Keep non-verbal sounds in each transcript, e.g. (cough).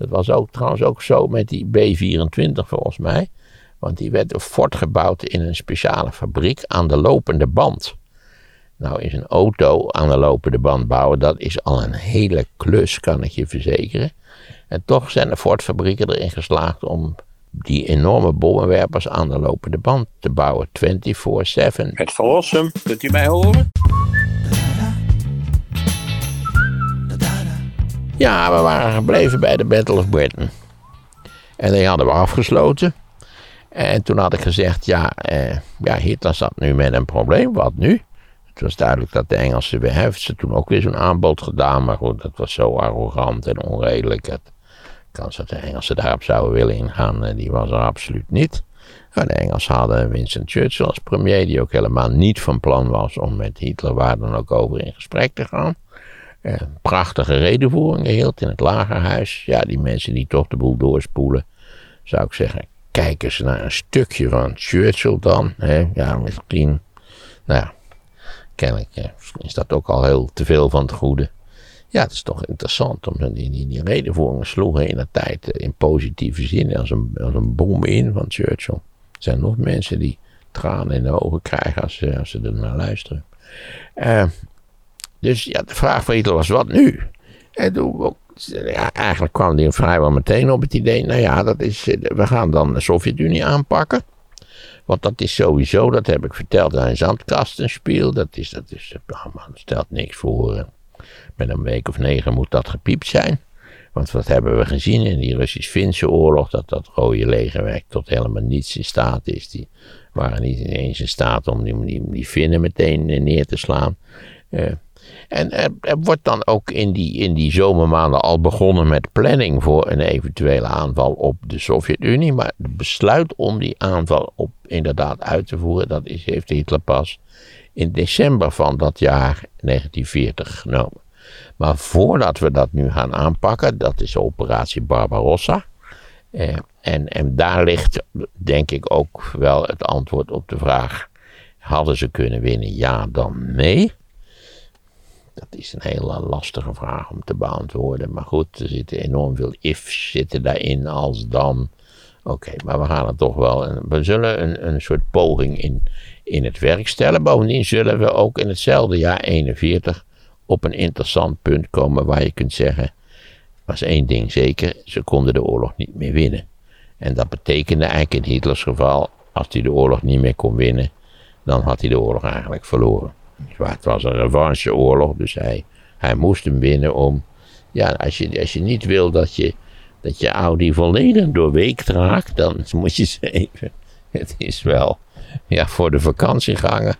Dat was ook trouwens ook zo met die B-24 volgens mij. Want die werd voortgebouwd in een speciale fabriek aan de lopende band. Nou is een auto aan de lopende band bouwen, dat is al een hele klus, kan ik je verzekeren. En toch zijn de Ford-fabrieken erin geslaagd om die enorme bommenwerpers aan de lopende band te bouwen, 24-7. Het verlossen, kunt u mij horen? Ja, we waren gebleven bij de Battle of Britain. En die hadden we afgesloten. En toen had ik gezegd, ja, eh, ja, Hitler zat nu met een probleem, wat nu? Het was duidelijk dat de Engelsen weer ze toen ook weer zo'n aanbod gedaan, maar goed, dat was zo arrogant en onredelijk. Het kans dat de Engelsen daarop zouden willen ingaan, eh, die was er absoluut niet. En de Engelsen hadden Winston Churchill als premier, die ook helemaal niet van plan was om met Hitler waar dan ook over in gesprek te gaan. Eh, prachtige redenvoeringen hield in het lagerhuis. Ja, die mensen die toch de boel doorspoelen, zou ik zeggen, kijk eens naar een stukje van Churchill dan. Hè? Ja, misschien, nou ja, kennelijk eh, is dat ook al heel te veel van het goede. Ja, het is toch interessant, omdat die, die, die redenvoeringen sloegen in de tijd eh, in positieve zin als een, als een bom in van Churchill. Er zijn nog mensen die tranen in de ogen krijgen als, ze, als ze er naar luisteren. Uh, dus ja, de vraag van Hitler was, wat nu? En toen, ja, eigenlijk kwam hij vrijwel meteen op het idee, nou ja, dat is, eh, we gaan dan de Sovjet-Unie aanpakken. Want dat is sowieso, dat heb ik verteld, een zandkastenspiel. Dat is, dat is, oh man, stelt niks voor. Met een week of negen moet dat gepiept zijn. Want wat hebben we gezien in die Russisch-Finse oorlog? Dat dat rode legerwerk tot helemaal niets in staat is. Die waren niet eens in staat om die, die, die Finnen meteen neer te slaan. Uh, en er, wordt dan ook in die, in die zomermaanden al begonnen met planning voor een eventuele aanval op de Sovjet-Unie. Maar het besluit om die aanval op inderdaad uit te voeren, dat is, heeft Hitler pas in december van dat jaar 1940 genomen. Maar voordat we dat nu gaan aanpakken, dat is operatie Barbarossa. Eh, en, en daar ligt denk ik ook wel het antwoord op de vraag: hadden ze kunnen winnen? Ja, dan nee. Dat is een hele lastige vraag om te beantwoorden. Maar goed, er zitten enorm veel ifs zitten daarin als dan. Oké, maar we gaan het toch wel. We zullen een, een soort poging in, in het werk stellen. Bovendien zullen we ook in hetzelfde jaar 41 op een interessant punt komen waar je kunt zeggen. Was één ding zeker, ze konden de oorlog niet meer winnen. En dat betekende eigenlijk in Hitlers geval, als hij de oorlog niet meer kon winnen, dan had hij de oorlog eigenlijk verloren. Het was een revancheoorlog, dus hij, hij moest hem winnen om. Ja, als je, als je niet wil dat je, dat je Audi volledig doorweekt raakt, dan (laughs) moet je ze even. Het is wel, ja, voor de vakantieganger.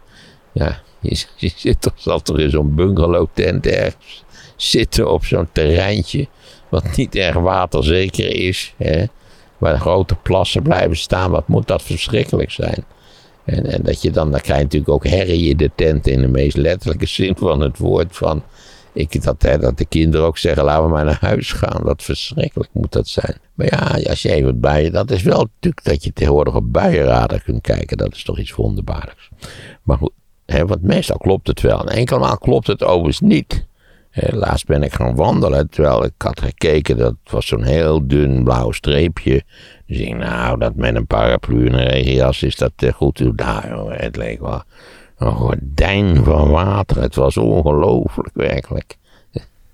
Ja, je, je zit toch, toch in zo'n bungalow tent ergens zitten op zo'n terreintje. Wat niet erg waterzeker is. Hè, waar grote plassen blijven staan. Wat moet dat verschrikkelijk zijn? En, en dat je dan, dan krijg je natuurlijk ook herrie in de tent in de meest letterlijke zin van het woord. Van, ik, dat, dat de kinderen ook zeggen, laten we maar naar huis gaan. Wat verschrikkelijk moet dat zijn. Maar ja, als je even bij dat is wel natuurlijk dat je tegenwoordig op buienradar kunt kijken. Dat is toch iets wonderbaarlijks. Maar goed, hè, want meestal klopt het wel. En enkel maal klopt het overigens niet. Laatst ben ik gaan wandelen, terwijl ik had gekeken, dat was zo'n heel dun blauw streepje. Dus ik nou, dat met een paraplu en een regenjas is dat uh, goed. Nou, het leek wel een gordijn van water. Het was ongelooflijk, werkelijk.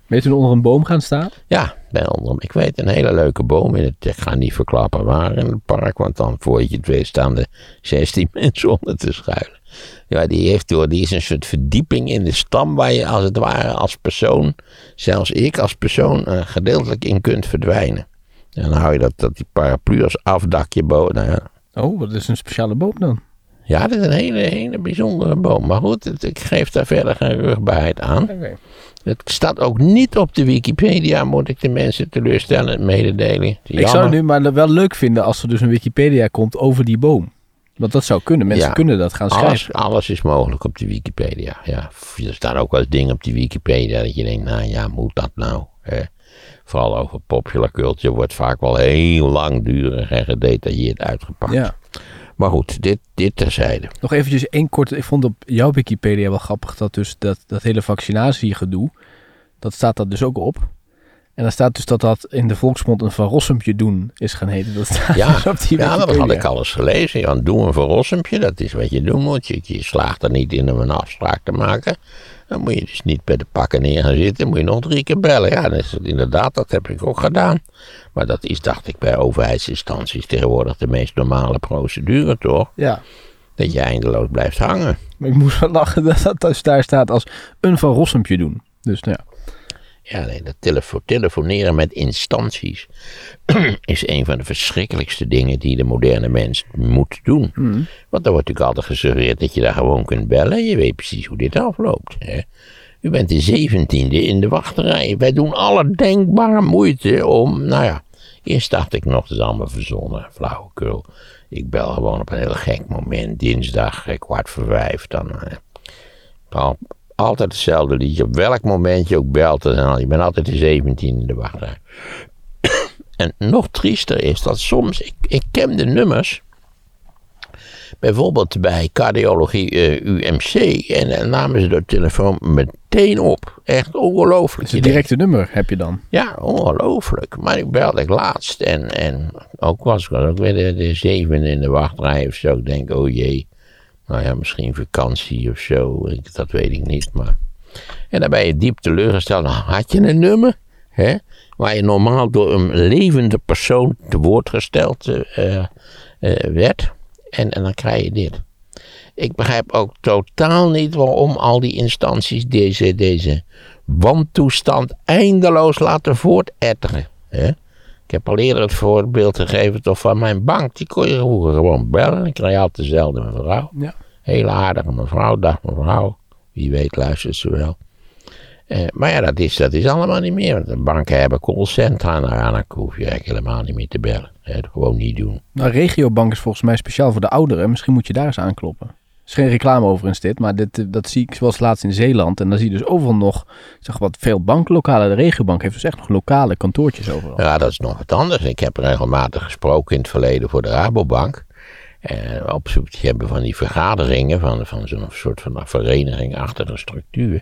Ben je toen onder een boom gaan staan? Ja, ben onder, ik weet een hele leuke boom in het, ik ga niet verklappen waar in het park, want dan voor je het weet staan er 16 (laughs) mensen onder te schuilen. Ja, die, heeft door, die is een soort verdieping in de stam waar je als het ware als persoon, zelfs ik als persoon, uh, gedeeltelijk in kunt verdwijnen. En dan hou je dat, dat die paraplu als afdakje boven. Nou ja. Oh, wat is een speciale boom dan? Ja, dat is een hele, hele bijzondere boom. Maar goed, het, ik geef daar verder geen rugbaarheid aan. Okay. Het staat ook niet op de Wikipedia, moet ik de mensen teleurstellen, mededelen. Ik zou het nu maar wel leuk vinden als er dus een Wikipedia komt over die boom. Want dat zou kunnen. Mensen kunnen dat gaan schrijven. Alles, alles, is mogelijk op de Wikipedia. Ja, er staan ook wel eens dingen op die Wikipedia dat je denkt, nou ja, moet dat nou? Hè? Vooral over popular culture wordt vaak wel heel langdurig en gedetailleerd uitgepakt. Ja. Maar goed, dit, dit terzijde. Nog eventjes één kort. Ik vond op jouw Wikipedia wel grappig dat dus dat, dat hele vaccinatiegedoe, dat staat dat dus ook op. En dan staat dus dat dat in de volksmond een Van Rossempje doen is gaan heten. Dat staat ja, dus op die ja, dat had ik alles gelezen. Ja, doe een Van Rossempje, dat is wat je doen moet. Je, je slaagt er niet in om een afspraak te maken. Dan moet je dus niet bij de pakken neer gaan zitten. moet je nog drie keer bellen. Ja, dat is inderdaad, dat heb ik ook gedaan. Maar dat is, dacht ik, bij overheidsinstanties tegenwoordig de meest normale procedure, toch? Ja. Dat je eindeloos blijft hangen. Maar ik moest wel lachen dat dat dus daar staat als een Van Rossempje doen. Dus nou ja. Ja, nee, dat telefo telefoneren met instanties (clears throat) is een van de verschrikkelijkste dingen die de moderne mens moet doen. Mm. Want dan wordt natuurlijk altijd gesuggereerd dat je daar gewoon kunt bellen. Je weet precies hoe dit afloopt. Hè? U bent de zeventiende in de wachterij. Wij doen alle denkbare moeite om, nou ja, eerst dacht ik nog, dat is allemaal verzonnen, flauwekul. Ik bel gewoon op een heel gek moment, dinsdag, eh, kwart voor vijf. Dan, eh, altijd hetzelfde liedje. Op welk moment je ook belt, dan, je bent altijd de 17 in de wachtrij. (coughs) en nog triester is dat soms, ik, ik ken de nummers. Bijvoorbeeld bij cardiologie uh, UMC. En dan namen ze de telefoon meteen op. Echt ongelooflijk. Een directe nummer heb je dan? Ja, ongelooflijk. Maar ik belde ik laatst. En, en ook was ik ook weer de, de zevende in de wachtrij of zo. Ik denk, oh jee. Nou ja, misschien vakantie of zo. Ik, dat weet ik niet. Maar... En dan ben je diep teleurgesteld. Nou, had je een nummer? Hè? Waar je normaal door een levende persoon te woord gesteld uh, uh, werd. En, en dan krijg je dit. Ik begrijp ook totaal niet waarom al die instanties deze, deze wantoestand eindeloos laten voortetteren. Hè? Ik heb al eerder het voorbeeld gegeven toch van mijn bank. Die kon je vroeger gewoon bellen. Ik kreeg altijd dezelfde mevrouw. Ja. Hele aardige mevrouw. Dag mevrouw. Wie weet luistert ze wel. Eh, maar ja, dat is, dat is allemaal niet meer. Want de banken hebben callcentra. Nou ja, dan hoef je eigenlijk helemaal niet meer te bellen. Gewoon niet doen. Nou, regiobank is volgens mij speciaal voor de ouderen. Misschien moet je daar eens aankloppen. Is geen reclame overigens dit, maar dit, dat zie ik zoals laatst in Zeeland. En dan zie je dus overal nog, zeg wat, veel banklokalen. De regiobank heeft dus echt nog lokale kantoortjes overal. Ja, dat is nog wat anders. Ik heb regelmatig gesproken in het verleden voor de Rabobank. En op zoek te hebben van die vergaderingen, van, van zo'n soort van vereniging achter een structuur.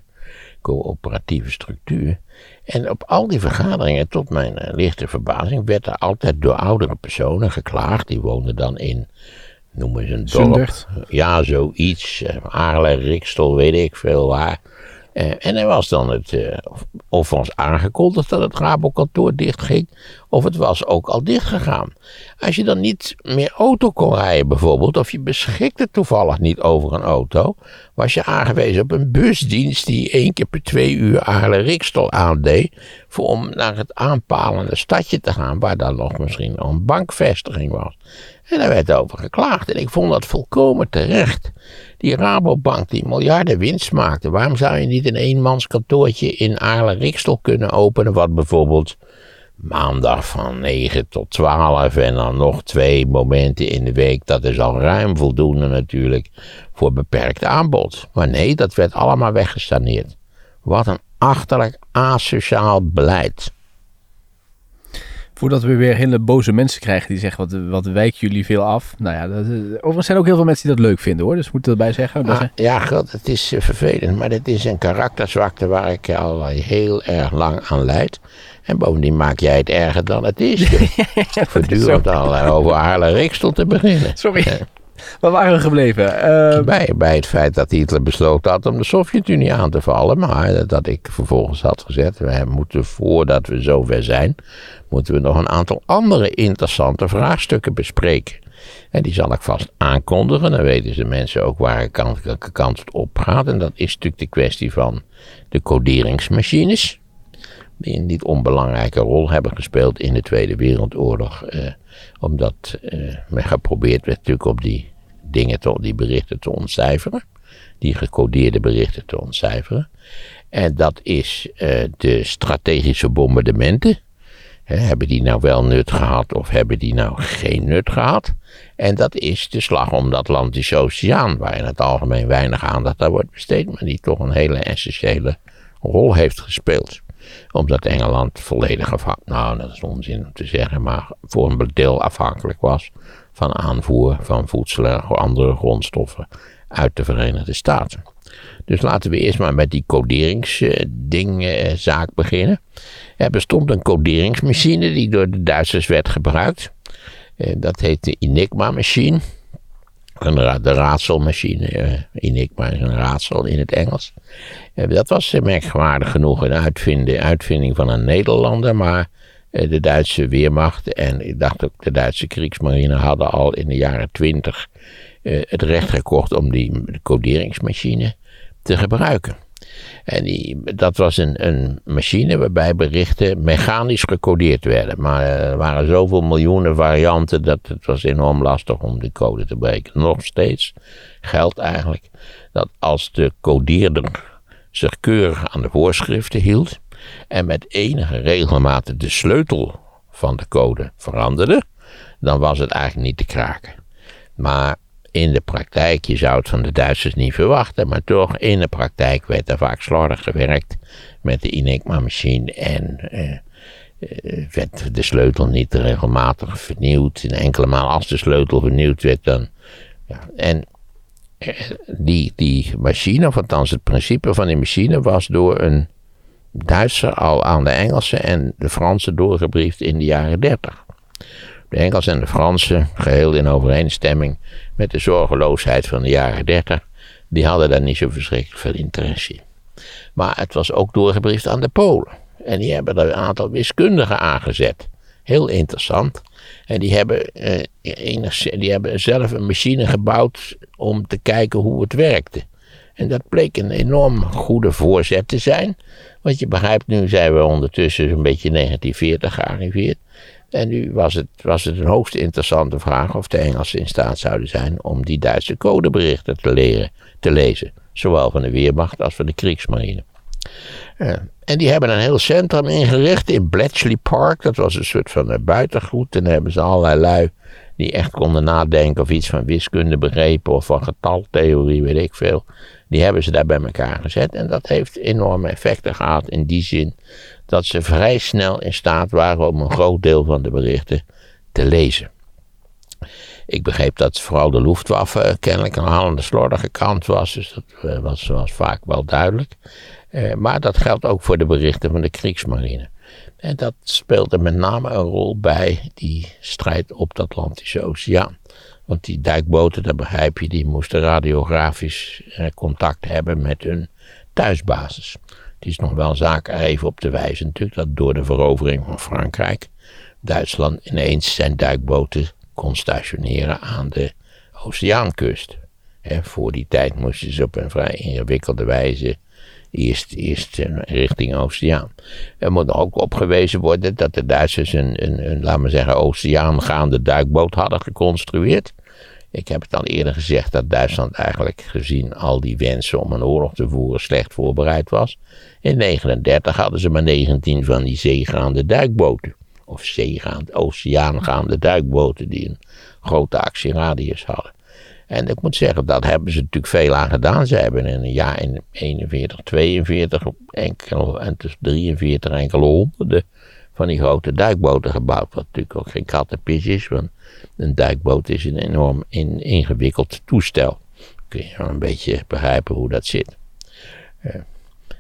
Coöperatieve structuur. En op al die vergaderingen, tot mijn lichte verbazing, werd er altijd door oudere personen geklaagd. Die woonden dan in noemen ze een dorp. Zundert. Ja, zoiets. Aarle, Rikstel, weet ik veel waar. en er was dan het, uh, of was aangekondigd dat het Rabokantoor dichtging, of het was ook al dichtgegaan. Als je dan niet meer auto kon rijden bijvoorbeeld, of je beschikte toevallig niet over een auto, was je aangewezen op een busdienst die één keer per twee uur Aarle-Rikstel aandeed, voor om naar het aanpalende stadje te gaan, waar dan nog misschien een bankvestiging was. En daar werd over geklaagd. En ik vond dat volkomen terecht. Die Rabobank die miljarden winst maakte. Waarom zou je niet een eenmanskantoortje in Aarle-Rikstel kunnen openen? Wat bijvoorbeeld maandag van 9 tot 12 en dan nog twee momenten in de week. Dat is al ruim voldoende natuurlijk voor beperkt aanbod. Maar nee, dat werd allemaal weggestaneerd. Wat een achterlijk asociaal beleid. Voordat we weer hele boze mensen krijgen die zeggen, wat, wat wijken jullie veel af. Nou ja, dat, overigens zijn ook heel veel mensen die dat leuk vinden hoor. Dus moeten erbij zeggen. Ah, ja, God, het is uh, vervelend. Maar dit is een karakterzwakte waar ik al heel erg lang aan leid. En bovendien maak jij het erger dan het is. (laughs) ja, Voortdurend al over Haarle Rikstel te beginnen. Sorry. Waar waren we gebleven? Uh... Bij, bij het feit dat Hitler besloten had om de Sovjet-Unie aan te vallen. Maar dat ik vervolgens had gezegd, we moeten voordat we zover zijn, moeten we nog een aantal andere interessante vraagstukken bespreken. En die zal ik vast aankondigen. Dan weten de mensen ook waar kant, kant het op gaat. En dat is natuurlijk de kwestie van de coderingsmachines. Die een niet onbelangrijke rol hebben gespeeld in de Tweede Wereldoorlog. Eh, omdat eh, men geprobeerd werd natuurlijk om die dingen, te, die berichten te ontcijferen. Die gecodeerde berichten te ontcijferen. En dat is eh, de strategische bombardementen. hebben die nou wel nut gehad of hebben die nou geen nut gehad? En dat is de slag om de Atlantische Oceaan, waar in het algemeen weinig aandacht aan wordt besteed, maar die toch een hele essentiële rol heeft gespeeld omdat Engeland volledig afhankelijk, nou dat is onzin om te zeggen, maar voor een deel afhankelijk was van aanvoer van voedsel en andere grondstoffen uit de Verenigde Staten. Dus laten we eerst maar met die coderingsdingzaak beginnen. Er bestond een coderingsmachine die door de Duitsers werd gebruikt. Dat heet de Enigma-machine. Een de raadselmachine. Eh, Enigma is een raadsel in het Engels. Dat was merkwaardig genoeg een uitvinding, uitvinding van een Nederlander, maar eh, de Duitse Weermacht en ik dacht ook de Duitse Kriegsmarine hadden al in de jaren twintig eh, het recht gekocht om die coderingsmachine te gebruiken. En die, dat was een, een machine waarbij berichten mechanisch gecodeerd werden. Maar er waren zoveel miljoenen varianten dat het was enorm lastig om de code te breken. Nog steeds geldt eigenlijk dat als de codeerder zich keurig aan de voorschriften hield en met enige regelmaat de sleutel van de code veranderde, dan was het eigenlijk niet te kraken. Maar in de praktijk, je zou het van de Duitsers niet verwachten, maar toch in de praktijk werd er vaak slordig gewerkt met de Enigma-machine en eh, eh, werd de sleutel niet regelmatig vernieuwd. En enkele maal als de sleutel vernieuwd werd, dan. Ja, en eh, die, die machine, of althans het principe van die machine, was door een Duitser al aan de Engelsen en de Fransen doorgebriefd in de jaren 30. De Engelsen en de Fransen, geheel in overeenstemming met de zorgeloosheid van de jaren 30, die hadden daar niet zo verschrikkelijk veel interesse in. Maar het was ook doorgebriefd aan de Polen. En die hebben er een aantal wiskundigen aangezet. Heel interessant. En die hebben, eh, die hebben zelf een machine gebouwd om te kijken hoe het werkte. En dat bleek een enorm goede voorzet te zijn. Want je begrijpt, nu zijn we ondertussen zo'n beetje 1940 gearriveerd. En nu was het, was het een hoogst interessante vraag of de Engelsen in staat zouden zijn om die Duitse codeberichten te, leren, te lezen. Zowel van de Weermacht als van de Kriegsmarine. Uh, en die hebben een heel centrum ingericht in Bletchley Park. Dat was een soort van buitengoed. En daar hebben ze allerlei lui die echt konden nadenken of iets van wiskunde begrepen of van getaltheorie, weet ik veel. Die hebben ze daar bij elkaar gezet. En dat heeft enorme effecten gehad in die zin dat ze vrij snel in staat waren om een groot deel van de berichten te lezen. Ik begreep dat vooral de Luftwaffe kennelijk een halende slordige kant was, dus dat eh, was, was vaak wel duidelijk. Eh, maar dat geldt ook voor de berichten van de Kriegsmarine. En dat speelde met name een rol bij die strijd op de Atlantische Oceaan. Want die duikboten, dat begrijp je, die moesten radiografisch eh, contact hebben met hun thuisbasis. Het is nog wel zaak er even op te wijzen natuurlijk dat door de verovering van Frankrijk Duitsland ineens zijn duikboten kon stationeren aan de Oceaankust. voor die tijd moesten ze op een vrij ingewikkelde wijze eerst, eerst eh, richting Oceaan. Er moet ook opgewezen worden dat de Duitsers een, een, een laten we zeggen, oceaangaande duikboot hadden geconstrueerd. Ik heb het al eerder gezegd dat Duitsland eigenlijk gezien al die wensen om een oorlog te voeren slecht voorbereid was. In 1939 hadden ze maar 19 van die zeegaande duikboten. Of zeegaande, oceaangaande duikboten die een grote actieradius hadden. En ik moet zeggen, dat hebben ze natuurlijk veel aan gedaan. Ze hebben in een jaar in 41, 42, enkel, en tussen 43 enkele honderden van die grote duikboten gebouwd. Wat natuurlijk ook geen kattenpis is, want een duikboot is een enorm in, ingewikkeld toestel. Kun je wel een beetje begrijpen hoe dat zit. Uh,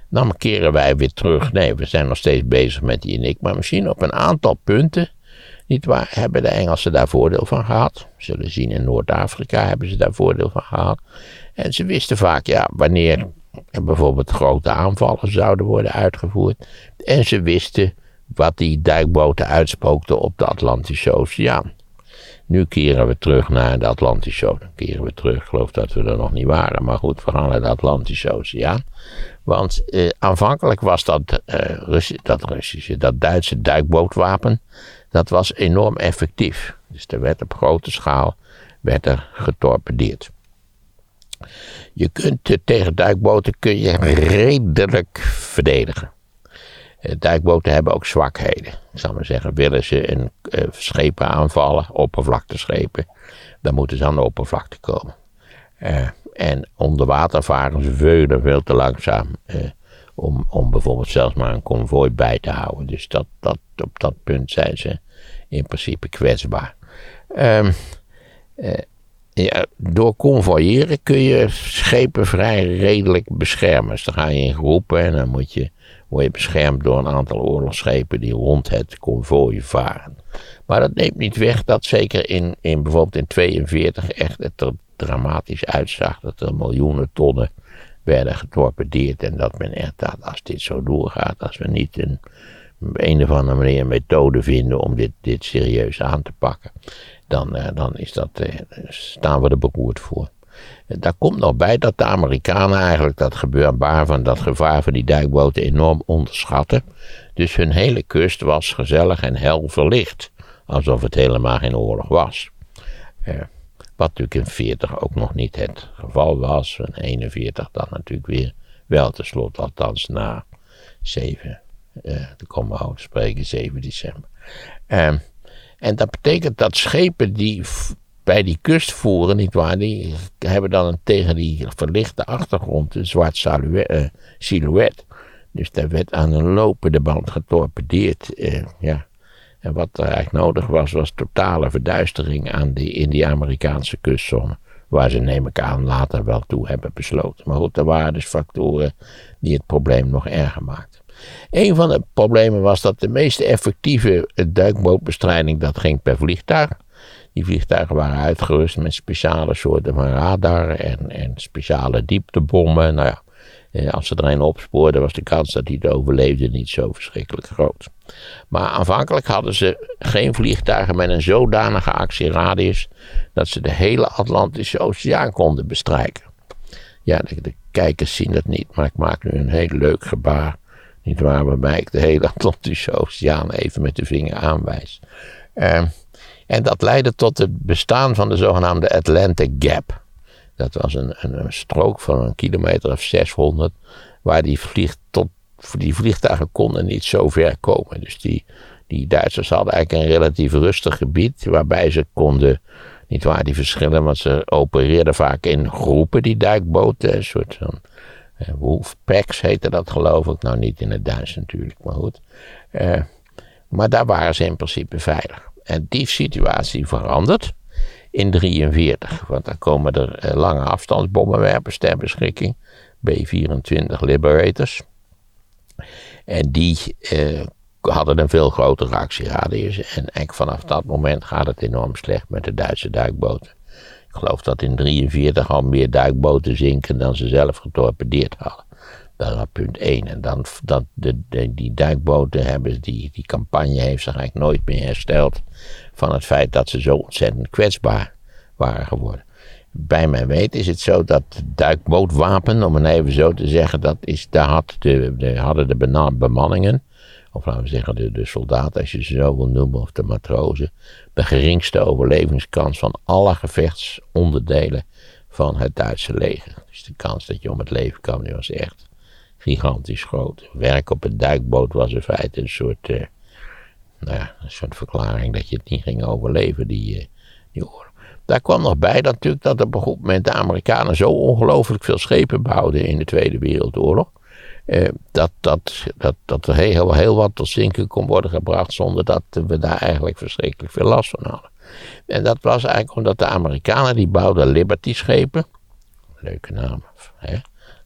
dan keren wij weer terug. Nee, we zijn nog steeds bezig met die Enigma-machine. Op een aantal punten, niet waar, hebben de Engelsen daar voordeel van gehad. Zullen zien in Noord-Afrika hebben ze daar voordeel van gehad. En ze wisten vaak, ja, wanneer bijvoorbeeld grote aanvallen zouden worden uitgevoerd. En ze wisten wat die duikboten uitspookten op de Atlantische Oceaan. Nu keren we terug naar de Atlantische Oceaan. Keren we terug, ik geloof dat we er nog niet waren. Maar goed, we gaan naar de Atlantische Oceaan. Want eh, aanvankelijk was dat, eh, dat Russische, dat Duitse duikbootwapen, dat was enorm effectief. Dus er werd op grote schaal werd er getorpedeerd. Je kunt uh, tegen duikboten kun je redelijk verdedigen. Eh, duikboten hebben ook zwakheden. Ik zal maar zeggen, willen ze een uh, schepen aanvallen, oppervlakteschepen, dan moeten ze aan de oppervlakte komen. Uh, en varen veel, veel te langzaam om, om bijvoorbeeld zelfs maar een konvooi bij te houden. Dus dat, dat, op dat punt zijn ze in principe kwetsbaar. Um, ja, door convoyeren kun je schepen vrij redelijk beschermen. Dus dan ga je in groepen en dan moet je, word je beschermd door een aantal oorlogsschepen die rond het konvooi varen. Maar dat neemt niet weg dat zeker in, in bijvoorbeeld in 42 echt het er dramatisch uitzag. Dat er miljoenen tonnen werden getorpedeerd. En dat men echt dacht, als dit zo doorgaat, als we niet een, een of andere manier een methode vinden om dit, dit serieus aan te pakken, dan, uh, dan is dat, uh, staan we er beroerd voor. En daar komt nog bij dat de Amerikanen eigenlijk dat gebeurbaar van dat gevaar van die duikboten enorm onderschatten. Dus hun hele kust was gezellig en hel verlicht. Alsof het helemaal geen oorlog was. Wat natuurlijk in 40 ook nog niet het geval was. En 41 dan natuurlijk weer wel tenslotte, althans na 7, uh, de komen we spreken, 7 december. Uh, en dat betekent dat schepen die bij die kust voeren, nietwaar, die hebben dan een, tegen die verlichte achtergrond een zwart uh, silhouet. Dus daar werd aan een lopende band getorpedeerd. Uh, ja. En wat er eigenlijk nodig was, was totale verduistering aan die, in die Amerikaanse kustzone. Waar ze, neem ik aan, later wel toe hebben besloten. Maar goed, er waren dus factoren die het probleem nog erger maakten. Een van de problemen was dat de meest effectieve duikbootbestrijding, dat ging per vliegtuig. Die vliegtuigen waren uitgerust met speciale soorten van radar en, en speciale dieptebommen. Nou ja, eh, als ze er een opspoorden, was de kans dat hij het overleefde niet zo verschrikkelijk groot. Maar aanvankelijk hadden ze geen vliegtuigen met een zodanige actieradius dat ze de hele Atlantische Oceaan konden bestrijken. Ja, de, de kijkers zien het niet, maar ik maak nu een heel leuk gebaar. Niet waar, waarbij ik de hele (laughs) Atlantische Oceaan even met de vinger aanwijs. Uh, en dat leidde tot het bestaan van de zogenaamde Atlantic Gap. Dat was een, een, strook van een kilometer of 600, waar die, vlieg tot, die vliegtuigen konden niet zo ver komen. Dus die, die Duitsers hadden eigenlijk een relatief rustig gebied, waarbij ze konden, niet waar die verschillen, want ze opereerden vaak in groepen, die duikboten, een soort van wolfpacks heette dat geloof ik, nou niet in het Duits natuurlijk, maar goed. Uh, maar daar waren ze in principe veilig. En die situatie verandert in 43. Want dan komen er eh, lange afstandsbommenwerpers ter beschikking. B-24 Liberators. En die eh, hadden een veel grotere actieradius. En eigenlijk vanaf dat moment gaat het enorm slecht met de Duitse duikboten. Geloof dat in 43 al meer duikboten zinken dan ze zelf getorpedeerd hadden. Dat was punt 1. En dan, dat, de, die duikboten hebben, die, die campagne heeft zich eigenlijk nooit meer hersteld van het feit dat ze zo ontzettend kwetsbaar waren geworden. Bij mijn weet is het zo dat duikbootwapen, om het even zo te zeggen, dat is, daar had de, de, hadden de bemanningen, of laten we zeggen de, de soldaten als je ze zo wil noemen, of de matrozen, de geringste overlevingskans van alle gevechtsonderdelen van het Duitse leger. Dus de kans dat je om het leven kwam, die was echt gigantisch groot. Werk op een duikboot was in feite een soort, uh, nou ja, een soort verklaring dat je het niet ging overleven, die, uh, die oorlog. Daar kwam nog bij natuurlijk dat op een goed moment de Amerikanen zo ongelooflijk veel schepen bouwden in de Tweede Wereldoorlog. Eh, dat, dat, dat, dat er heel, heel wat tot zinken kon worden gebracht zonder dat we daar eigenlijk verschrikkelijk veel last van hadden. En dat was eigenlijk omdat de Amerikanen die bouwden Liberty schepen. Leuke naam, hè?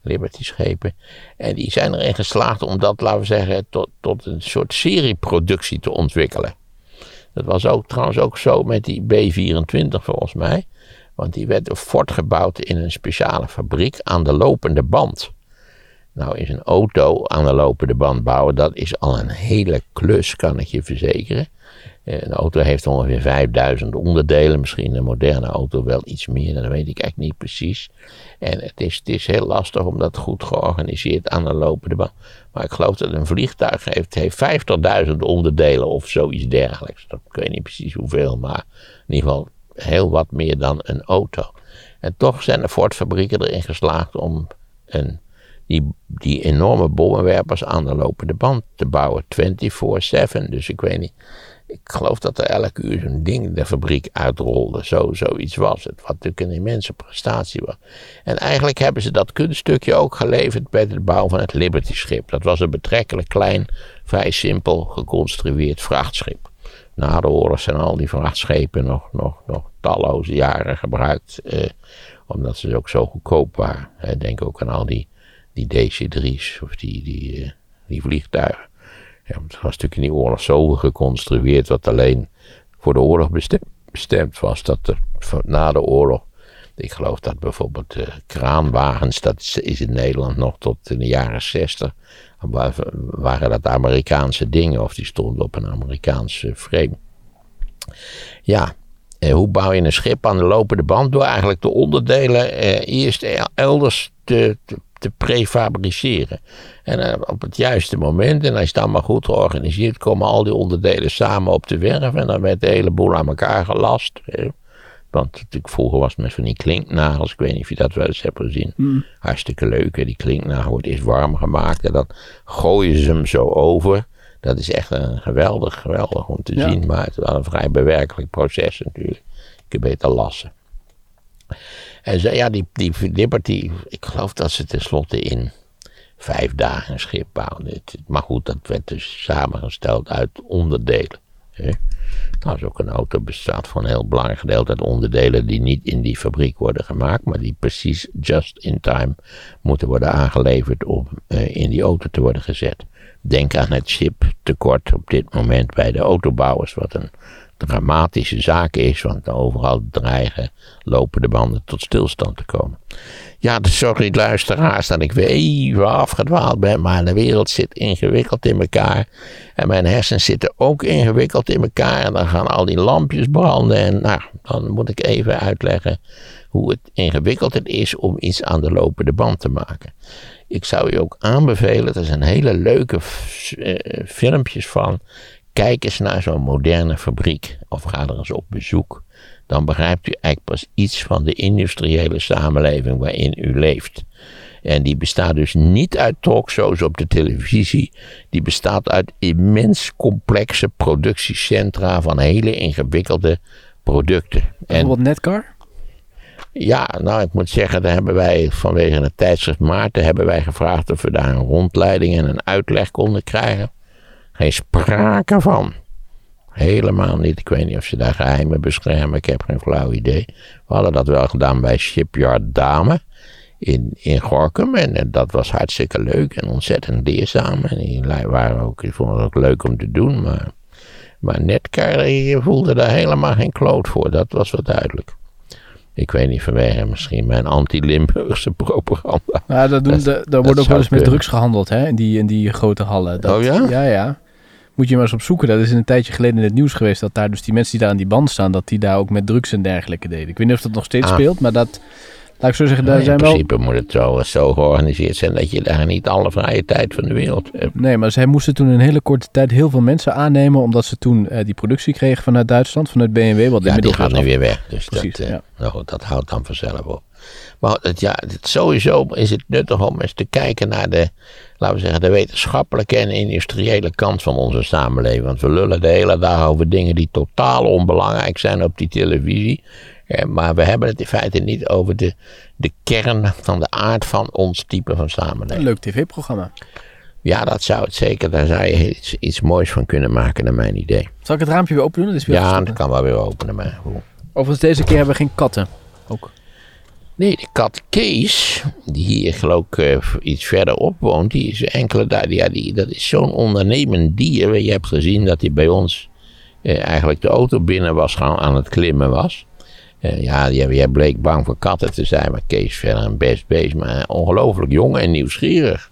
Liberty schepen. En die zijn erin geslaagd om dat, laten we zeggen, tot, tot een soort serieproductie te ontwikkelen. Dat was ook trouwens ook zo met die B24 volgens mij. Want die werd voortgebouwd in een speciale fabriek aan de lopende band. Nou is een auto aan de lopende band bouwen, dat is al een hele klus, kan ik je verzekeren. Eh, een auto heeft ongeveer 5000 onderdelen, misschien een moderne auto wel iets meer, dat weet ik eigenlijk niet precies. En het is, het is heel lastig om dat goed georganiseerd aan de lopende band. Maar ik geloof dat een vliegtuig heeft, heeft 50.000 onderdelen of zoiets dergelijks. Dat weet niet precies hoeveel, maar in ieder geval heel wat meer dan een auto. En toch zijn de Ford-fabrieken erin geslaagd om een, die, die enorme bommenwerpers aan de lopende band te bouwen. 24-7. Dus ik weet niet ik geloof dat er elke uur zo'n ding de fabriek uitrolde. Zo, zoiets was het. Wat natuurlijk een immense prestatie was. En eigenlijk hebben ze dat kunststukje ook geleverd bij de bouw van het Liberty schip. Dat was een betrekkelijk klein, vrij simpel geconstrueerd vrachtschip. na de oorlog zijn al die vrachtschepen nog, nog, nog talloze jaren gebruikt. Eh, omdat ze ook zo goedkoop waren. denk ook aan al die, die DC-3's of die, die, uh, die vliegtuigen. Ja, het was natuurlijk in die oorlog zo geconstrueerd dat alleen voor de oorlog bestemd, was. Dat er na de oorlog, ik geloof dat bijvoorbeeld uh, kraanwagens, dat is, in Nederland nog tot in de jaren 60 waren dat Amerikaanse dingen of die stonden op een Amerikaanse frame. Ja, eh, hoe bouw je een schip aan de lopende band? Door eigenlijk de onderdelen eh, eerst elders te, te, te prefabriceren. En eh, op het juiste moment, en als je het allemaal goed georganiseerd, komen al die onderdelen samen op de werf en dan werd de hele boel aan elkaar gelast. Want natuurlijk vroeger was het met van die klinknagels. Ik weet niet of je dat wel eens hebt gezien. Mm. Hartstikke leuk. Hè? Die klinknagel wordt eerst warm gemaakt. En dan gooien ze hem zo over. Dat is echt een geweldig, geweldig om te zien. Maar het is wel een vrij bewerkelijk proces natuurlijk. Ik heb beter lassen. En ze, ja, die, die Liberty, ik geloof dat ze tenslotte in vijf dagen een schip bouwden. Maar goed, dat werd dus samengesteld uit onderdelen. Hè? Trouwens, ook een auto bestaat van een heel belangrijk gedeelte uit onderdelen die niet in die fabriek worden gemaakt, maar die precies just in time moeten worden aangeleverd om uh, in die auto te worden gezet. Denk aan het chiptekort op dit moment bij de autobouwers, wat een dramatische zaak is, want overal dreigen lopende banden tot stilstand te komen. Ja, sorry luisteraars dat ik weer even afgedwaald ben, maar de wereld zit ingewikkeld in elkaar. En mijn hersens zitten ook ingewikkeld in elkaar. En dan gaan al die lampjes branden. En nou, dan moet ik even uitleggen hoe het ingewikkeld het is om iets aan de lopende band te maken. Ik zou je ook aanbevelen, er zijn hele leuke uh, filmpjes van. Kijk eens naar zo'n moderne fabriek of ga er eens op bezoek. Dan begrijpt u eigenlijk pas iets van de industriële samenleving waarin u leeft. En die bestaat dus niet uit talkshows op de televisie. Die bestaat uit immens complexe productiecentra van hele ingewikkelde producten. Bijvoorbeeld Netcar? Ja, nou ik moet zeggen, daar hebben wij vanwege het tijdschrift Maarten hebben wij gevraagd of we daar een rondleiding en een uitleg konden krijgen. Geen sprake van. Helemaal niet. Ik weet niet of ze daar geheimen beschermen. Ik heb geen flauw idee. We hadden dat wel gedaan bij Shipyard Dame in, in Gorkum. En, dat was hartstikke leuk en ontzettend leerzaam. En die waren ook, die vonden het ook leuk om te doen. Maar, maar Netcar voelde daar helemaal geen kloot voor. Dat was wel duidelijk. Ik weet niet vanwege misschien mijn anti-Limburgse propaganda. Ja, dat doen, dat, daar wordt ook wel eens met drugs gehandeld hè, in, die, in die grote hallen. Dat, oh ja? Ja, ja. Moet je maar eens op zoeken. Dat is een tijdje geleden in het nieuws geweest. Dat daar dus die mensen die daar aan die band staan, dat die daar ook met drugs en dergelijke deden. Ik weet niet of dat nog steeds ah. speelt, maar dat, Laat ik zo zeggen, daar zijn wel... In principe moet het zo, zo georganiseerd zijn dat je daar niet alle vrije tijd van de wereld hebt. Nee, maar zij moesten toen in een hele korte tijd heel veel mensen aannemen, omdat ze toen uh, die productie kregen vanuit Duitsland, vanuit BMW. Wat ja, die gaat nu weer weg. Dus Precies, dat, uh, ja. nou, dat houdt dan vanzelf op. Maar het, ja, het, sowieso is het nuttig om eens te kijken naar de, laten we zeggen, de wetenschappelijke en industriële kant van onze samenleving. Want we lullen de hele dag over dingen die totaal onbelangrijk zijn op die televisie maar we hebben het in feite niet over de, de kern van de aard van ons type van samenleving. Een leuk tv-programma. Ja, dat zou het zeker. Daar zou je iets, iets moois van kunnen maken, naar mijn idee. Zal ik het raampje weer openen? Dat ja, dat kan wel weer openen. Maar hoe? Overigens, deze keer hebben we geen katten. Ook. Nee, de kat Kees, die hier geloof ik uh, iets verderop woont, die is enkele dagen, ja, die, dat is zo'n ondernemend dier. Je hebt gezien dat hij bij ons uh, eigenlijk de auto binnen was gaan aan het klimmen was. Uh, ja, jij bleek bang voor katten te zijn, maar Kees verder een best beest, maar ongelooflijk jong en nieuwsgierig.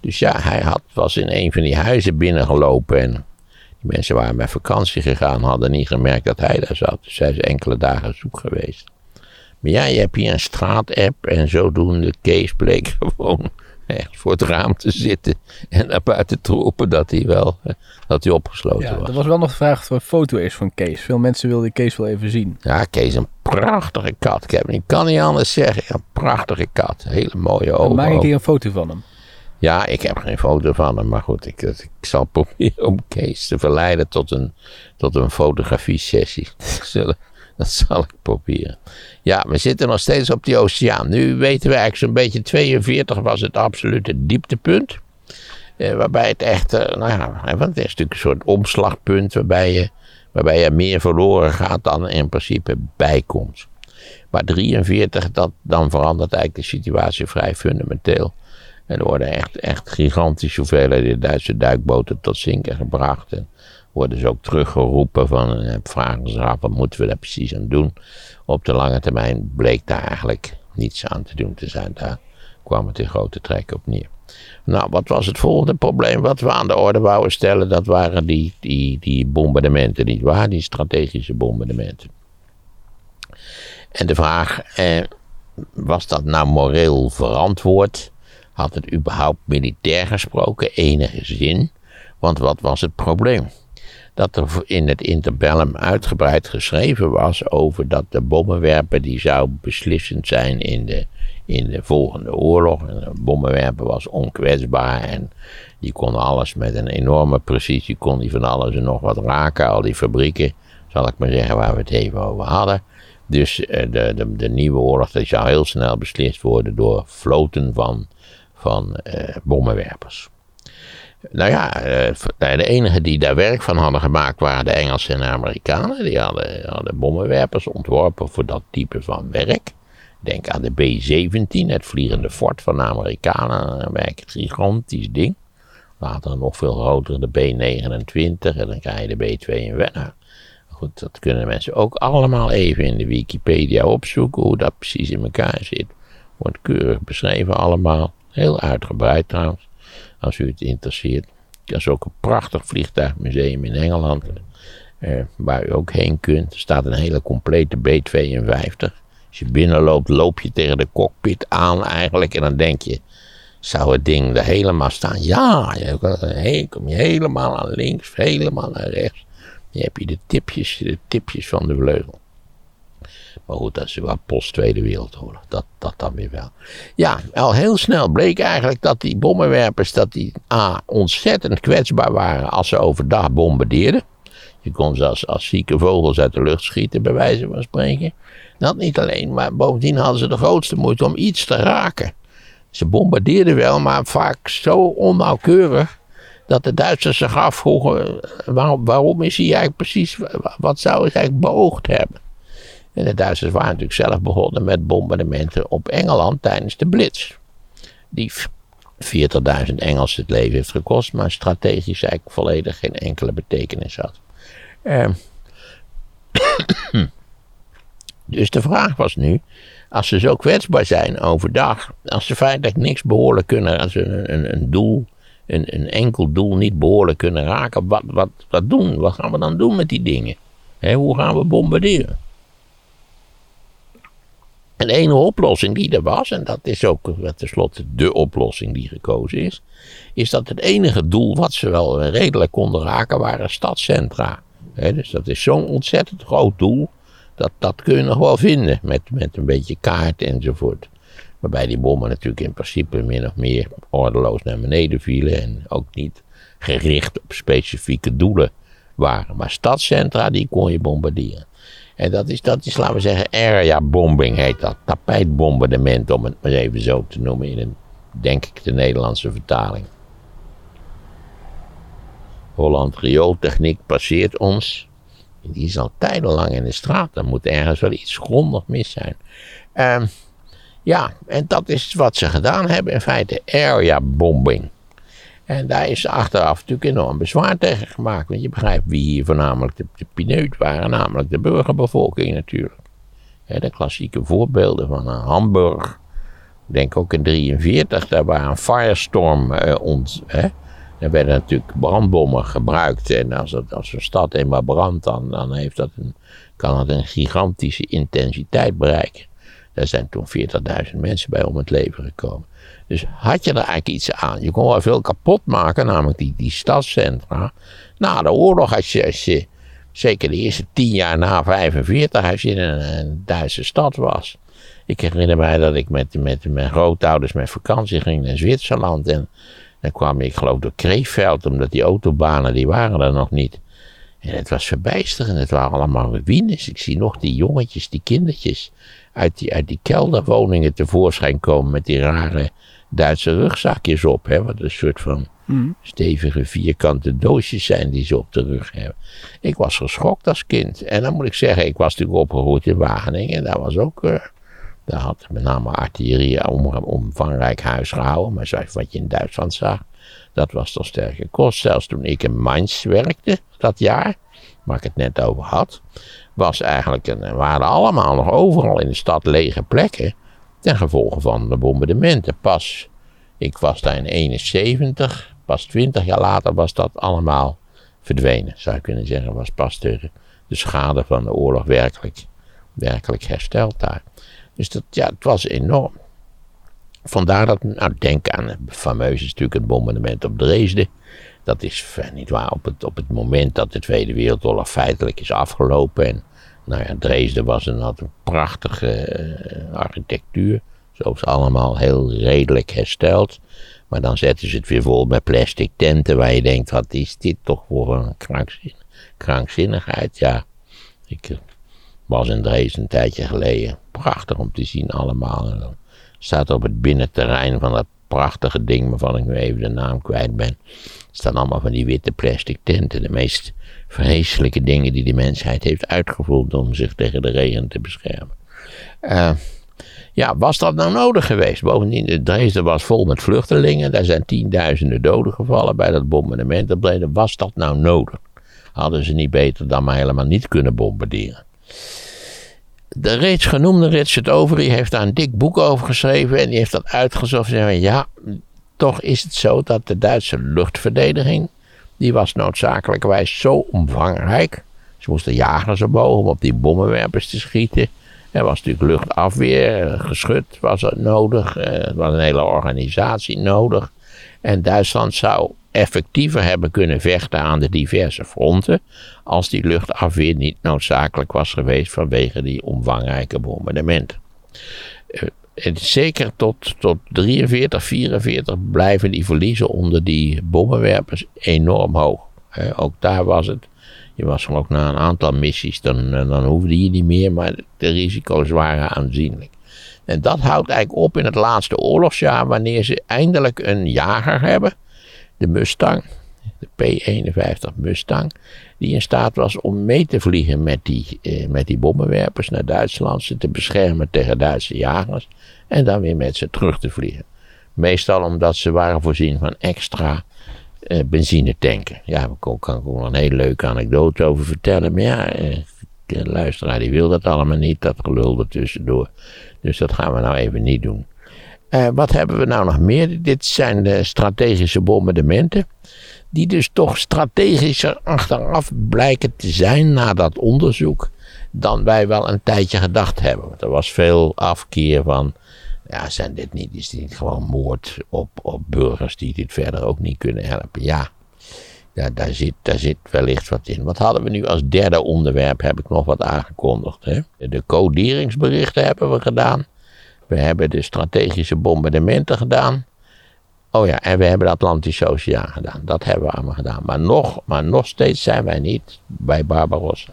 Dus ja, hij had, was in een van die huizen binnengelopen en die mensen waren bij vakantie gegaan, hadden niet gemerkt dat hij daar zat. Dus hij is enkele dagen zoek geweest. Maar ja, je hebt hier een straatapp en zodoende Kees bleek (laughs) gewoon ergens voor het raam te zitten en naar buiten te roepen dat hij wel dat hij opgesloten ja, was. Er was wel nog de vraag of er een foto is van Kees. Veel mensen wilden Kees wel even zien. Ja, Kees een prachtige kat. Ik, heb, ik kan niet anders zeggen. Een prachtige kat. Hele mooie ogen. Maak ik hier een foto van hem. Ja, ik heb geen foto van hem, maar goed, ik, ik zal (laughs) proberen om Kees te verleiden tot een, tot een fotografie-sessie. (laughs) Dat zal ik proberen. Ja, we zitten nog steeds op die oceaan. Nu weten we eigenlijk zo'n beetje 42 was het absolute dieptepunt. Eh, waarbij het echt, eh, nou ja, want het is natuurlijk een soort omslagpunt waarbij je Waarbij er meer verloren gaat dan in principe bijkomt. Maar 43, dat, dan verandert eigenlijk de situatie vrij fundamenteel. En er worden echt, echt gigantische hoeveelheden Duitse duikboten tot zinken gebracht. En worden ze ook teruggeroepen van, en vragen ze af, wat moeten we daar precies aan doen? Op de lange termijn bleek daar eigenlijk niets aan te doen te zijn. Daar kwam het in grote trekken op neer. Nou, wat was het volgende probleem wat we aan de orde wouden stellen? Dat waren die, die, die bombardementen, niet waar? Die strategische bombardementen. En de vraag, eh, was dat nou moreel verantwoord? Had het überhaupt militair gesproken enige zin? Want wat was het probleem? Dat er in het interbellum uitgebreid geschreven was over dat de bommenwerper die zou beslissend zijn in de, in de volgende oorlog. En de bommenwerper was onkwetsbaar en die kon alles met een enorme precisie, kon die van alles en nog wat raken. Al die fabrieken, zal ik maar zeggen, waar we het even over hadden. Dus eh, de, de, de, nieuwe oorlog die zou heel snel beslist worden door floten van, van uh, bommenwerpers. Nou ja, uh, de enigen die daar werk van hadden gemaakt waren de Engelsen en de Amerikanen. Die hadden, hadden bommenwerpers ontworpen voor dat type van werk. Denk aan de B-17, het vliegende fort van de Amerikanen. Een werk gigantisch ding. Later nog veel groter de B-29 en dan krijg je de B-52 goed, dat kunnen mensen ook allemaal even in de Wikipedia opzoeken, hoe dat precies in elkaar zit. Wordt keurig beschreven allemaal. Heel uitgebreid trouwens, als u het interesseert. Er is ook een prachtig vliegtuigmuseum in Engeland, eh, waar u ook heen kunt. Er staat een hele complete B-52. Als je binnenloopt, loop je tegen de cockpit aan eigenlijk. En dan denk je, zou het ding er helemaal staan? Ja, je kom je helemaal aan links, helemaal naar rechts. Je hebt je de tipjes, de tipjes van de vleugel. Maar goed, dat is wel post Tweede Wereldoorlog. Dat, dat dan weer wel. Ja, al heel snel bleek eigenlijk dat die bommenwerpers dat die, A, ontzettend kwetsbaar waren als ze overdag bombardeerden. Je kon ze als, zieke vogels uit de lucht schieten, bij wijze van spreken. Dat niet alleen, maar bovendien hadden ze de grootste moeite om iets te raken. Ze bombardeerden wel, maar vaak zo onnauwkeurig dat de Duitsers zich afvroegen, waarom, waarom is hij eigenlijk precies, wat zou hij eigenlijk beoogd hebben? En de Duitsers waren natuurlijk zelf begonnen met bombardementen op Engeland tijdens de Blitz. Die 40.000 Engelsen het leven heeft gekost, maar strategisch eigenlijk volledig geen enkele betekenis had. Uh, dus de vraag was nu, als ze zo kwetsbaar zijn overdag, als ze feitelijk niks behoorlijk kunnen, als ze een, een, een doel een, een enkel doel niet behoorlijk kunnen raken, wat, wat, wat doen? Wat gaan we dan doen met die dingen? hoe gaan we bombarderen? En de enige oplossing die er was, en dat is ook tenslotte de oplossing die gekozen is, is dat het enige doel wat ze wel redelijk konden raken waren stadscentra. Dus dat is zo'n ontzettend groot doel, dat, dat kun je nog wel vinden met, met een beetje kaart enzovoort. Waarbij die bommen natuurlijk in principe min of meer ordeloos naar beneden vielen. En ook niet gericht op specifieke doelen waren. Maar stadscentra, die kon je bombarderen. En dat is, dat is, laten we zeggen, area bombing heet dat. Tapijtbombardement, om het maar even zo te noemen in een, denk ik, de Nederlandse vertaling. Holland riooltechniek passeert ons. Die is al tijdenlang in de straat. Dan moet ergens wel iets grondig mis zijn. Um, ja, en dat is wat ze gedaan hebben in feite, area bombing. En daar is achteraf natuurlijk enorm bezwaar tegen gemaakt. Want je begrijpt wie hier voornamelijk de, pineut waren, namelijk de burgerbevolking natuurlijk. de klassieke voorbeelden van een Hamburg. Ik denk ook in 1943, daar waar een firestorm eh. Hè, daar werden natuurlijk brandbommen gebruikt. En als, het, als een stad eenmaal brandt, dan, dan heeft dat een, kan het een gigantische intensiteit bereiken. Daar zijn toen 40.000 mensen bij om het leven gekomen. Dus had je er eigenlijk iets aan? Je kon wel veel kapot maken, namelijk die, die stadscentra. Na de oorlog, als je, als je zeker de eerste tien jaar na 45, als je in een, een Duitse stad was. Ik herinner mij dat ik met, met mijn grootouders met vakantie ging naar Zwitserland. En dan kwam ik geloof door Kreefveld, omdat die autobanen, die waren er nog niet. En het was verbijsterend. Het waren allemaal ruïnes. Ik zie nog die jongetjes, die kindertjes uit die, uit die kelderwoningen tevoorschijn komen met die rare Duitse rugzakjes op. Hè, wat een soort van Mm. Stevige vierkante doosjes zijn die ze op de rug hebben. Ik was geschokt als kind. En dan moet ik zeggen, ik was natuurlijk opgegroeid in Wageningen. En daar was ook, uh, daar had met name artillerie om omvangrijk huis gehouden. Maar zoals wat je in Duitsland zag, dat was toch sterk gekost. Zelfs toen ik in Mainz werkte, dat jaar, waar ik het net over had, was eigenlijk een, waren allemaal nog overal in de stad lege plekken. Ten gevolge van de bombardementen. Pas, ik was daar in 71, pas 20 jaar later was dat allemaal verdwenen. Zou je kunnen zeggen, was pas de, de schade van de oorlog werkelijk, werkelijk hersteld daar. Dus dat, ja, het was enorm. Vandaar dat, nou denk aan het fameuze natuurlijk het bombardement op Dresden. Dat is niet waar op het, op het moment dat de Tweede Wereldoorlog feitelijk is afgelopen. En nou ja, Dresden was een, had een prachtige uh, architectuur. Zo allemaal heel redelijk hersteld. Maar dan zetten ze het weer vol met plastic tenten waar je denkt, wat is dit toch voor een krankzin, krankzinnigheid. Ja, ik eh, was in Dresden een tijdje geleden. Prachtig om te zien allemaal staat op het binnenterrein van dat prachtige ding, waarvan ik nu even de naam kwijt ben. staan allemaal van die witte plastic tenten. De meest vreselijke dingen die de mensheid heeft uitgevoerd om zich tegen de regen te beschermen. Uh, ja, was dat nou nodig geweest? Bovendien, Dresden was vol met vluchtelingen. Daar zijn tienduizenden doden gevallen bij dat bombardement. Was dat nou nodig? Hadden ze niet beter dan maar helemaal niet kunnen bombarderen? De reeds genoemde Richard Overy heeft daar een dik boek over geschreven en die heeft dat uitgezocht. En ja, toch is het zo dat de Duitse luchtverdediging, die was noodzakelijkerwijs zo omvangrijk. Ze moesten jagers omhoog om op die bommenwerpers te schieten. Er was natuurlijk luchtafweer, geschut was er nodig, er was een hele organisatie nodig. En Duitsland zou effectiever hebben kunnen vechten aan de diverse fronten als die luchtafweer niet noodzakelijk was geweest vanwege die omvangrijke bombardementen. Uh, zeker tot, tot 43, 44 blijven die verliezen onder die bommenwerpers enorm hoog. ook daar was het. Je was geloof na een aantal missies, dan, eh, dan hoefde je niet meer, maar de risico's waren aanzienlijk. En dat houdt eigenlijk op in het laatste oorlogsjaar, wanneer ze eindelijk een jager hebben de Mustang, de P-51 Mustang, die in staat was om mee te vliegen met die, eh, met die bommenwerpers naar Duitsland, ze te beschermen tegen Duitse jagers en dan weer met ze terug te vliegen. Meestal omdat ze waren voorzien van extra eh, benzinetanken. Ja, daar kan ik ook een hele leuke anekdote over vertellen, maar ja, eh, de luisteraar die wil dat allemaal niet, dat gelul er tussendoor. Dus dat gaan we nou even niet doen. Uh, wat hebben we nou nog meer? Dit zijn de strategische bombardementen. Die dus toch strategischer achteraf blijken te zijn na dat onderzoek. dan wij wel een tijdje gedacht hebben. Want er was veel afkeer van. Ja, zijn dit niet, is dit niet gewoon moord op, op burgers die dit verder ook niet kunnen helpen? Ja, ja daar, zit, daar zit wellicht wat in. Wat hadden we nu als derde onderwerp? Heb ik nog wat aangekondigd. Hè? De coderingsberichten hebben we gedaan. We hebben de strategische bombardementen gedaan. Oh ja, en we hebben de Atlantische Oceaan gedaan. Dat hebben we allemaal gedaan. Maar nog, maar nog steeds zijn wij niet bij Barbarossa.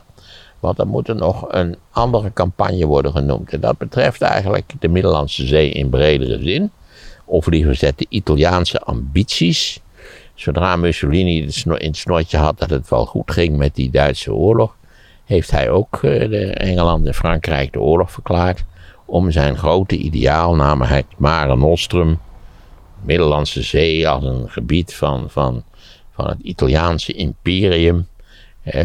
Want er moet er nog een andere campagne worden genoemd. En dat betreft eigenlijk de Middellandse Zee in bredere zin. Of liever gezegd de Italiaanse ambities. Zodra Mussolini in het snortje had dat het wel goed ging met die Duitse oorlog, heeft hij ook eh, Engeland en Frankrijk de oorlog verklaard om zijn grote ideaal, namelijk Mare Nostrum, Middellandse Zee als een gebied van, van, van het Italiaanse imperium. Hè,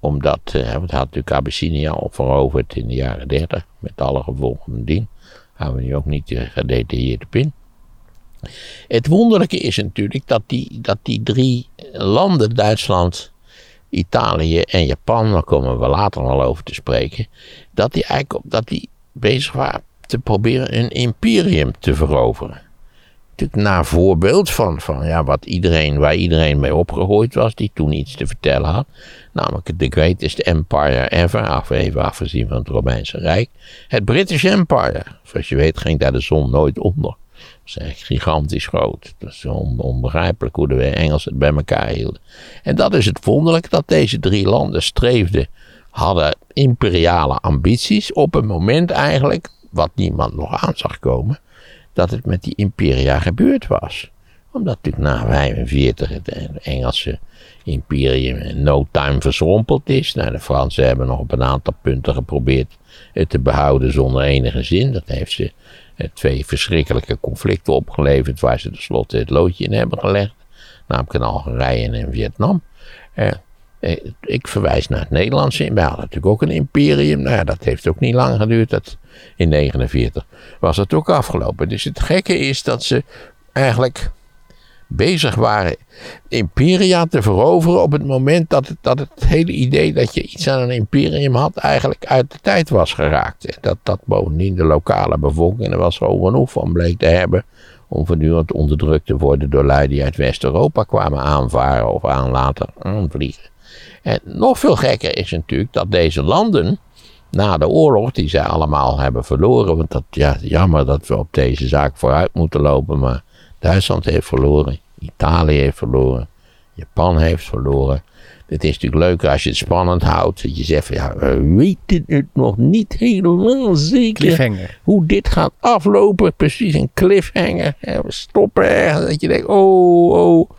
omdat, eh, het had natuurlijk Abyssinia al veroverd in de jaren 30, met alle gevolgen van dien. Gaan we nu ook niet uh, gedetailleerd op in. Het wonderlijke is natuurlijk dat die, dat die drie landen, Duitsland, Italië en Japan, daar komen we later al over te spreken, dat die eigenlijk dat die bezig waren te proberen een imperium te veroveren. Natuurlijk naar voorbeeld van, van ja, wat iedereen, waar iedereen mee opgegooid was, die toen iets te vertellen had. Namelijk de greatest empire ever, af, even afgezien van het Romeinse Rijk. Het British Empire. Zoals je weet ging daar de zon nooit onder. Dat is echt gigantisch groot. Dat is onbegrijpelijk hoe de Engelsen het bij elkaar hielden. En dat is het wonderlijk dat deze drie landen streefden hadden imperiale ambities op een moment eigenlijk, wat niemand nog aan zag komen, dat het met die imperia gebeurd was. Omdat natuurlijk na 45 het Engelse imperium in no time verschrompeld is. Nou, de Fransen hebben nog op een aantal punten geprobeerd het te behouden zonder enige zin. Dat heeft ze eh, twee verschrikkelijke conflicten opgeleverd waar ze tenslotte het loodje in hebben gelegd. Namelijk in Algerije en in Vietnam. Eh, ik verwijs naar het Nederlandse. Wij hadden natuurlijk ook een imperium. Nou ja, dat heeft ook niet lang geduurd. Dat, in 1949 was het ook afgelopen. Dus het gekke is dat ze eigenlijk bezig waren imperia te veroveren op het moment dat het, dat het hele idee dat je iets aan een imperium had eigenlijk uit de tijd was geraakt. Dat dat bovendien de lokale bevolking er was zo genoeg van bleek te hebben om voortdurend onderdrukt te worden door lui die uit West-Europa kwamen aanvaren of aan later aanvliegen. En nog veel gekker is natuurlijk dat deze landen na de oorlog, die zij allemaal hebben verloren, want dat, ja, jammer dat we op deze zaak vooruit moeten lopen, maar Duitsland heeft verloren, Italië heeft verloren, Japan heeft verloren. Het is natuurlijk leuker als je het spannend houdt. Dat je zegt, ja, we weten het nog niet helemaal zeker. Hoe dit gaat aflopen. Precies een cliffhanger. we stoppen ergens. Dat je denkt, oh, oh.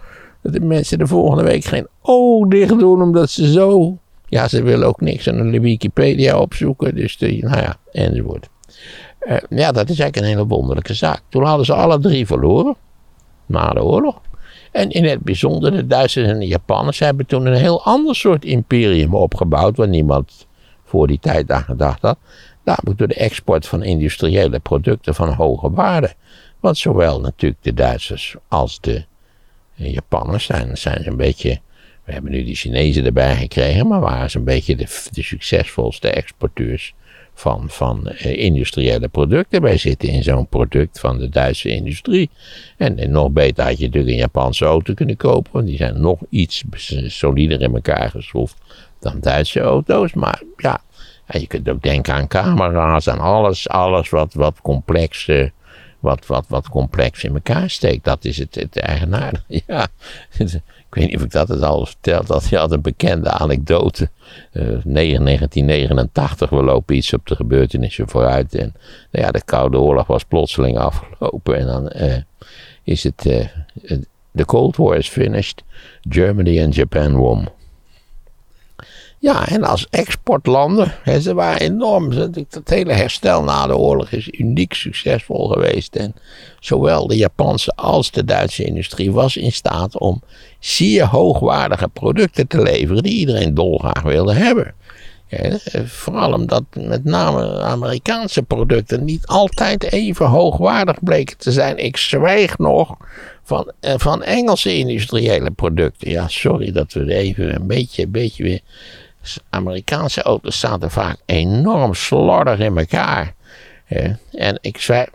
Dat de mensen de volgende week geen oog dicht doen. Omdat ze zo... Ja, ze willen ook niks aan de Wikipedia opzoeken. Dus, de, nou ja, enzovoort. Uh, ja, dat is eigenlijk een hele wonderlijke zaak. Toen hadden ze alle drie verloren na de oorlog. En in het bijzonder de Duitsers en de Japanners hebben toen een heel ander soort imperium opgebouwd, waar niemand voor die tijd aan gedacht had. Namelijk door de export van industriële producten van hoge waarde. Want zowel natuurlijk de Duitsers als de Japanners zijn, zijn ze een beetje. We hebben nu die Chinezen erbij gekregen, maar waren ze een beetje de, succesvolste exporteurs van, van uh, industriële producten. Wij zitten in zo'n product van de Duitse industrie. En, en, nog beter had je natuurlijk een Japanse auto kunnen kopen. Want die zijn nog iets solider in elkaar geschroefd dan Duitse auto's. Maar ja, je kunt ook denken aan camera's, aan alles, alles wat, wat complex... Wat, wat, wat complex in elkaar steekt. Dat is het, het eigenaardige. (laughs) Ja, ik weet niet of ik dat het al verteld had. Je had een bekende anekdote. Uh, eh, 1989, we lopen iets op de gebeurtenissen vooruit. En nou ja, de Koude Oorlog was plotseling (laughs) afgelopen. En dan uh, is het. Uh, the Cold War is finished. Germany and Japan won. Ja, en als exportlanden, hè, ze waren enorm. Het hele herstel na de oorlog is uniek succesvol geweest. En zowel de Japanse als de Duitse industrie was in staat om zeer hoogwaardige producten te leveren die iedereen dolgraag wilde hebben. vooral omdat met name Amerikaanse producten niet altijd even hoogwaardig bleken te zijn. Ik zwijg nog van, eh, van Engelse industriële producten. Ja, sorry dat we even een beetje, een beetje weer Amerikaanse auto's zaten vaak enorm slordig in elkaar. En ik zei,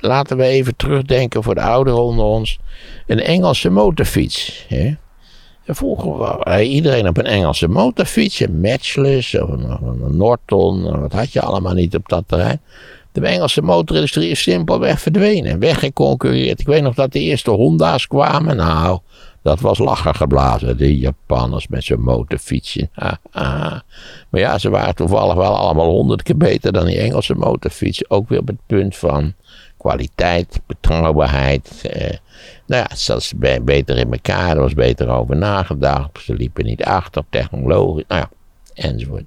laten we even terugdenken voor de ouderen onder ons. Een Engelse motorfiets. Vroeger was iedereen op een Engelse motorfiets. Een Matchless of een, een Norton. Wat had je allemaal niet op dat terrein. De Engelse motorindustrie is simpelweg verdwenen. Weggeconcurreerd. Ik weet nog dat de eerste Honda's kwamen. Nou, dat was lachen geblazen, de Japanners met zijn motorfietsje. maar ja, ze waren toevallig wel allemaal honderd keer beter dan die Engelse motorfietsen. Ook weer op het punt van kwaliteit, betrouwbaarheid. Eh, nou ja, ze beter in elkaar, er was beter over nagedacht. Ze liepen niet achter, technologie, nou ja, enzovoort.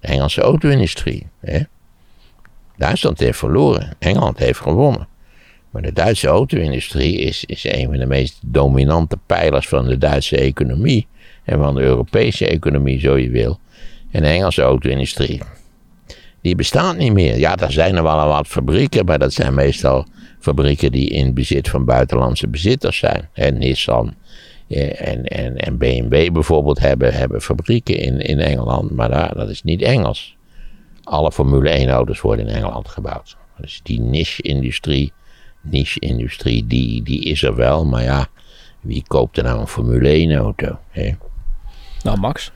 De Engelse auto-industrie. Duitsland heeft verloren, Engeland heeft gewonnen. Maar de Duitse auto-industrie is, is een van de meest dominante pijlers van de Duitse economie. En van de Europese economie, zo je wil. En de Engelse auto-industrie, die bestaat niet meer. Ja, er zijn er wel wat fabrieken, maar dat zijn meestal fabrieken die in bezit van buitenlandse bezitters zijn. En Nissan en, en, en BMW bijvoorbeeld hebben, hebben fabrieken in, in Engeland, maar daar, dat is niet Engels. Alle Formule 1 auto's worden in Engeland gebouwd. Dus die niche-industrie niche-industrie, die, die is er wel. Maar ja, wie koopt er nou een Formule 1 auto? Hè? Nou, Max.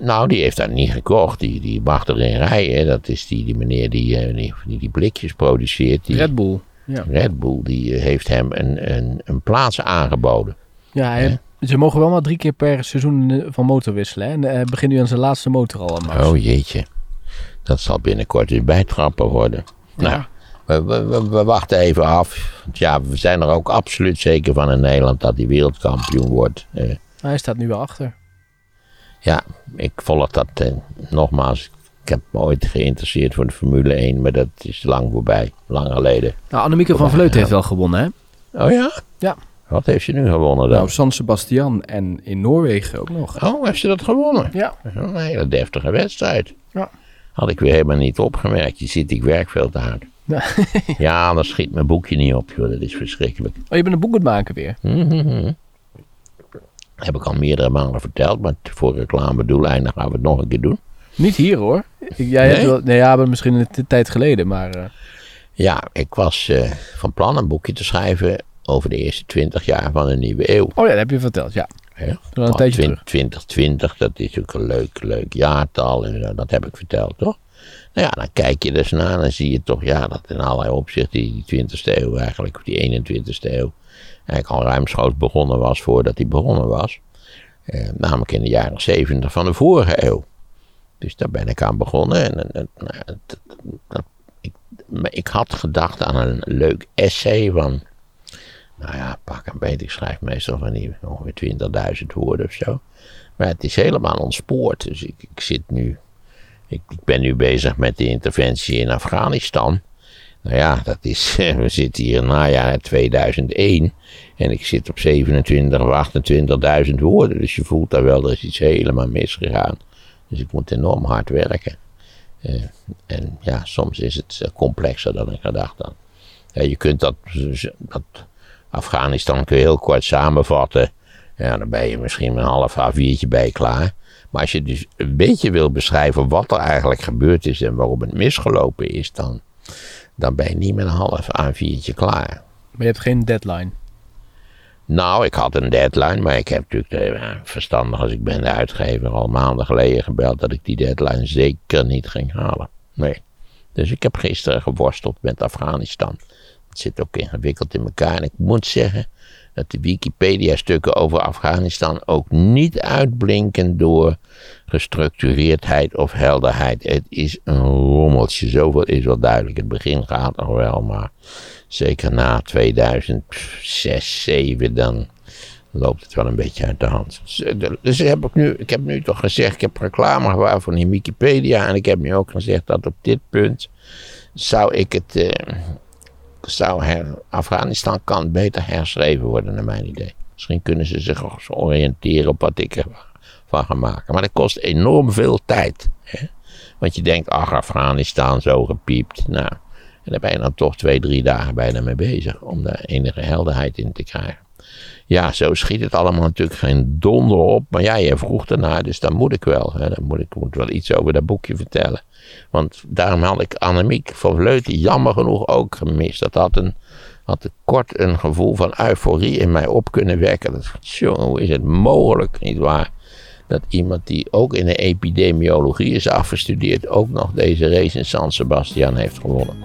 Nou, die heeft dat niet gekocht. Die, die mag erin rijden. Dat is die, die meneer die, eh, die, die, die blikjes produceert. Die, Red Bull. Ja. Red Bull, die eh, heeft hem een, een, een plaats aangeboden. Ja, hij, ze mogen wel maar drie keer per seizoen eh, van motor wisselen. Hè? En hij begint nu aan zijn laatste motor al. Max. Oh jeetje. Dat zal binnenkort weer bijtrappen worden. Ja. Nou, we, we, we, wachten even af. Ja, we zijn er ook absoluut zeker van in Nederland dat hij wereldkampioen wordt. Uh, hij staat nu wel achter. Ja, ik volg dat uh, nogmaals. Ik heb me ooit geïnteresseerd voor de Formule 1, maar dat is lang voorbij. Lang geleden. Nou, Annemieke van Vleuten heeft wel gewonnen, hè? Oh ja? Ja. Wat heeft ze nu gewonnen dan? Nou, San Sebastian en in Noorwegen ook nog. Oh, heeft ze dat gewonnen? Ja. Een hele deftige wedstrijd. Ja. Had ik weer helemaal niet opgemerkt. Je ziet, ik werk veel te hard. (laughs) Ja, ja dan schiet mijn boekje niet op, joh. Dat is verschrikkelijk. Oh, je bent een boek aan het maken weer? Mm (laughs) Heb ik al meerdere malen verteld, maar voor reclamedoeleinden gaan we het nog een keer doen. Niet hier hoor. Jij nee? Hebt wel, nee, ja, misschien een tijd geleden, maar... Uh... Ja, ik was uh, van plan een boekje te schrijven over de eerste twintig jaar van de nieuwe eeuw. Oh ja, dat heb je verteld, ja. ja. Een tijdje 20, 2020, dat is ook een leuk, leuk jaartal en zo, dat heb ik verteld, toch? Nou ja, dan kijk je dus naar en dan zie je toch ja, dat in allerlei opzichten die 20e eeuw eigenlijk, die 21e eeuw, eigenlijk al ruimschoots begonnen was voordat die begonnen was. Eh, namelijk in de jaren 70 van de vorige eeuw. Dus daar ben ik aan begonnen. En, nou, ik, ik, had gedacht aan een leuk essay van, nou ja, pak een beetje, ik schrijf meestal van die ongeveer 20.000 woorden of zo. Maar het is helemaal ontspoord. Dus ik, ik zit nu ik, ik, ben nu bezig met de interventie in Afghanistan. Nou ja, dat is, (laughs) we zitten hier in najaar 2001 en ik zit op 27 of 28.000 woorden. Dus je voelt daar wel, er is iets helemaal misgegaan. Dus ik moet enorm hard werken. Uh, en ja, soms is het eh, complexer dan ik gedacht had. Ja, je kunt dat, dat Afghanistan kun je heel kort samenvatten. Ja, dan ben je misschien een half A4'tje bij klaar. Maar als je dus een beetje wil beschrijven wat er eigenlijk gebeurd is en waarom het misgelopen is, dan, dan ben je niet met een half A4'tje klaar. Maar je hebt geen deadline? Nou, ik had een deadline, maar ik heb natuurlijk, eh, verstandig als ik ben, de uitgever al maanden geleden gebeld dat ik die deadline zeker niet ging halen. Nee. Dus ik heb gisteren geworsteld met Afghanistan. Het zit ook ingewikkeld in elkaar. En ik moet zeggen, dat de Wikipedia-stukken over Afghanistan ook niet uitblinken door gestructureerdheid of helderheid. Het is een rommeltje, zoveel is wel duidelijk. Het begin gaat nog wel, maar zeker na 2006, 2007, dan loopt het wel een beetje uit de hand. Dus, eh, dus heb ik, nu, ik heb nu toch gezegd, ik heb reclame gemaakt van in Wikipedia en ik heb nu ook gezegd dat op dit punt zou ik het... Uh, zou Afghanistan kan beter herschreven worden, naar mijn idee. Misschien kunnen ze zich oriënteren op wat ik ervan ga maken. Maar dat kost enorm veel tijd. Hè? Want je denkt, ach, Afghanistan zo gepiept. Nou, en daar ben je dan toch twee, drie dagen bijna mee bezig om daar enige helderheid in te krijgen. Ja, zo schiet het allemaal natuurlijk geen donder op. Maar ja, je vroeg ernaar, dus dan moet ik wel. Hè, dan moet ik moet wel iets over dat boekje vertellen. Want daarom had ik Annemiek van Vleuten jammer genoeg ook gemist. Dat had, een, had kort een gevoel van euforie in mij op kunnen wekken. Jongen, hoe is het mogelijk, nietwaar? Dat iemand die ook in de epidemiologie is afgestudeerd, ook nog deze race in San Sebastian heeft gewonnen.